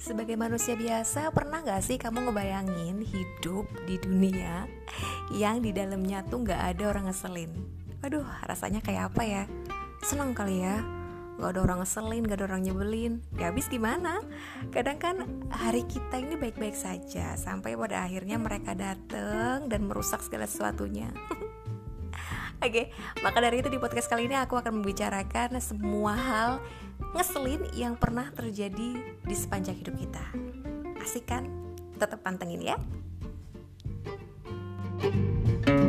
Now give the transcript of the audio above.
sebagai manusia biasa Pernah gak sih kamu ngebayangin hidup di dunia Yang di dalamnya tuh gak ada orang ngeselin? Waduh rasanya kayak apa ya? Seneng kali ya. Gak ada orang ngeselin, gak ada orang nyebelin. Ya habis gimana? Kadang kan hari kita ini baik-baik saja Sampai pada akhirnya mereka datang dan merusak segala sesuatunya Oke, maka dari itu di podcast kali ini aku akan membicarakan semua hal ngeselin yang pernah terjadi di sepanjang hidup kita. Asik kan? Tetap pantengin ya. thank you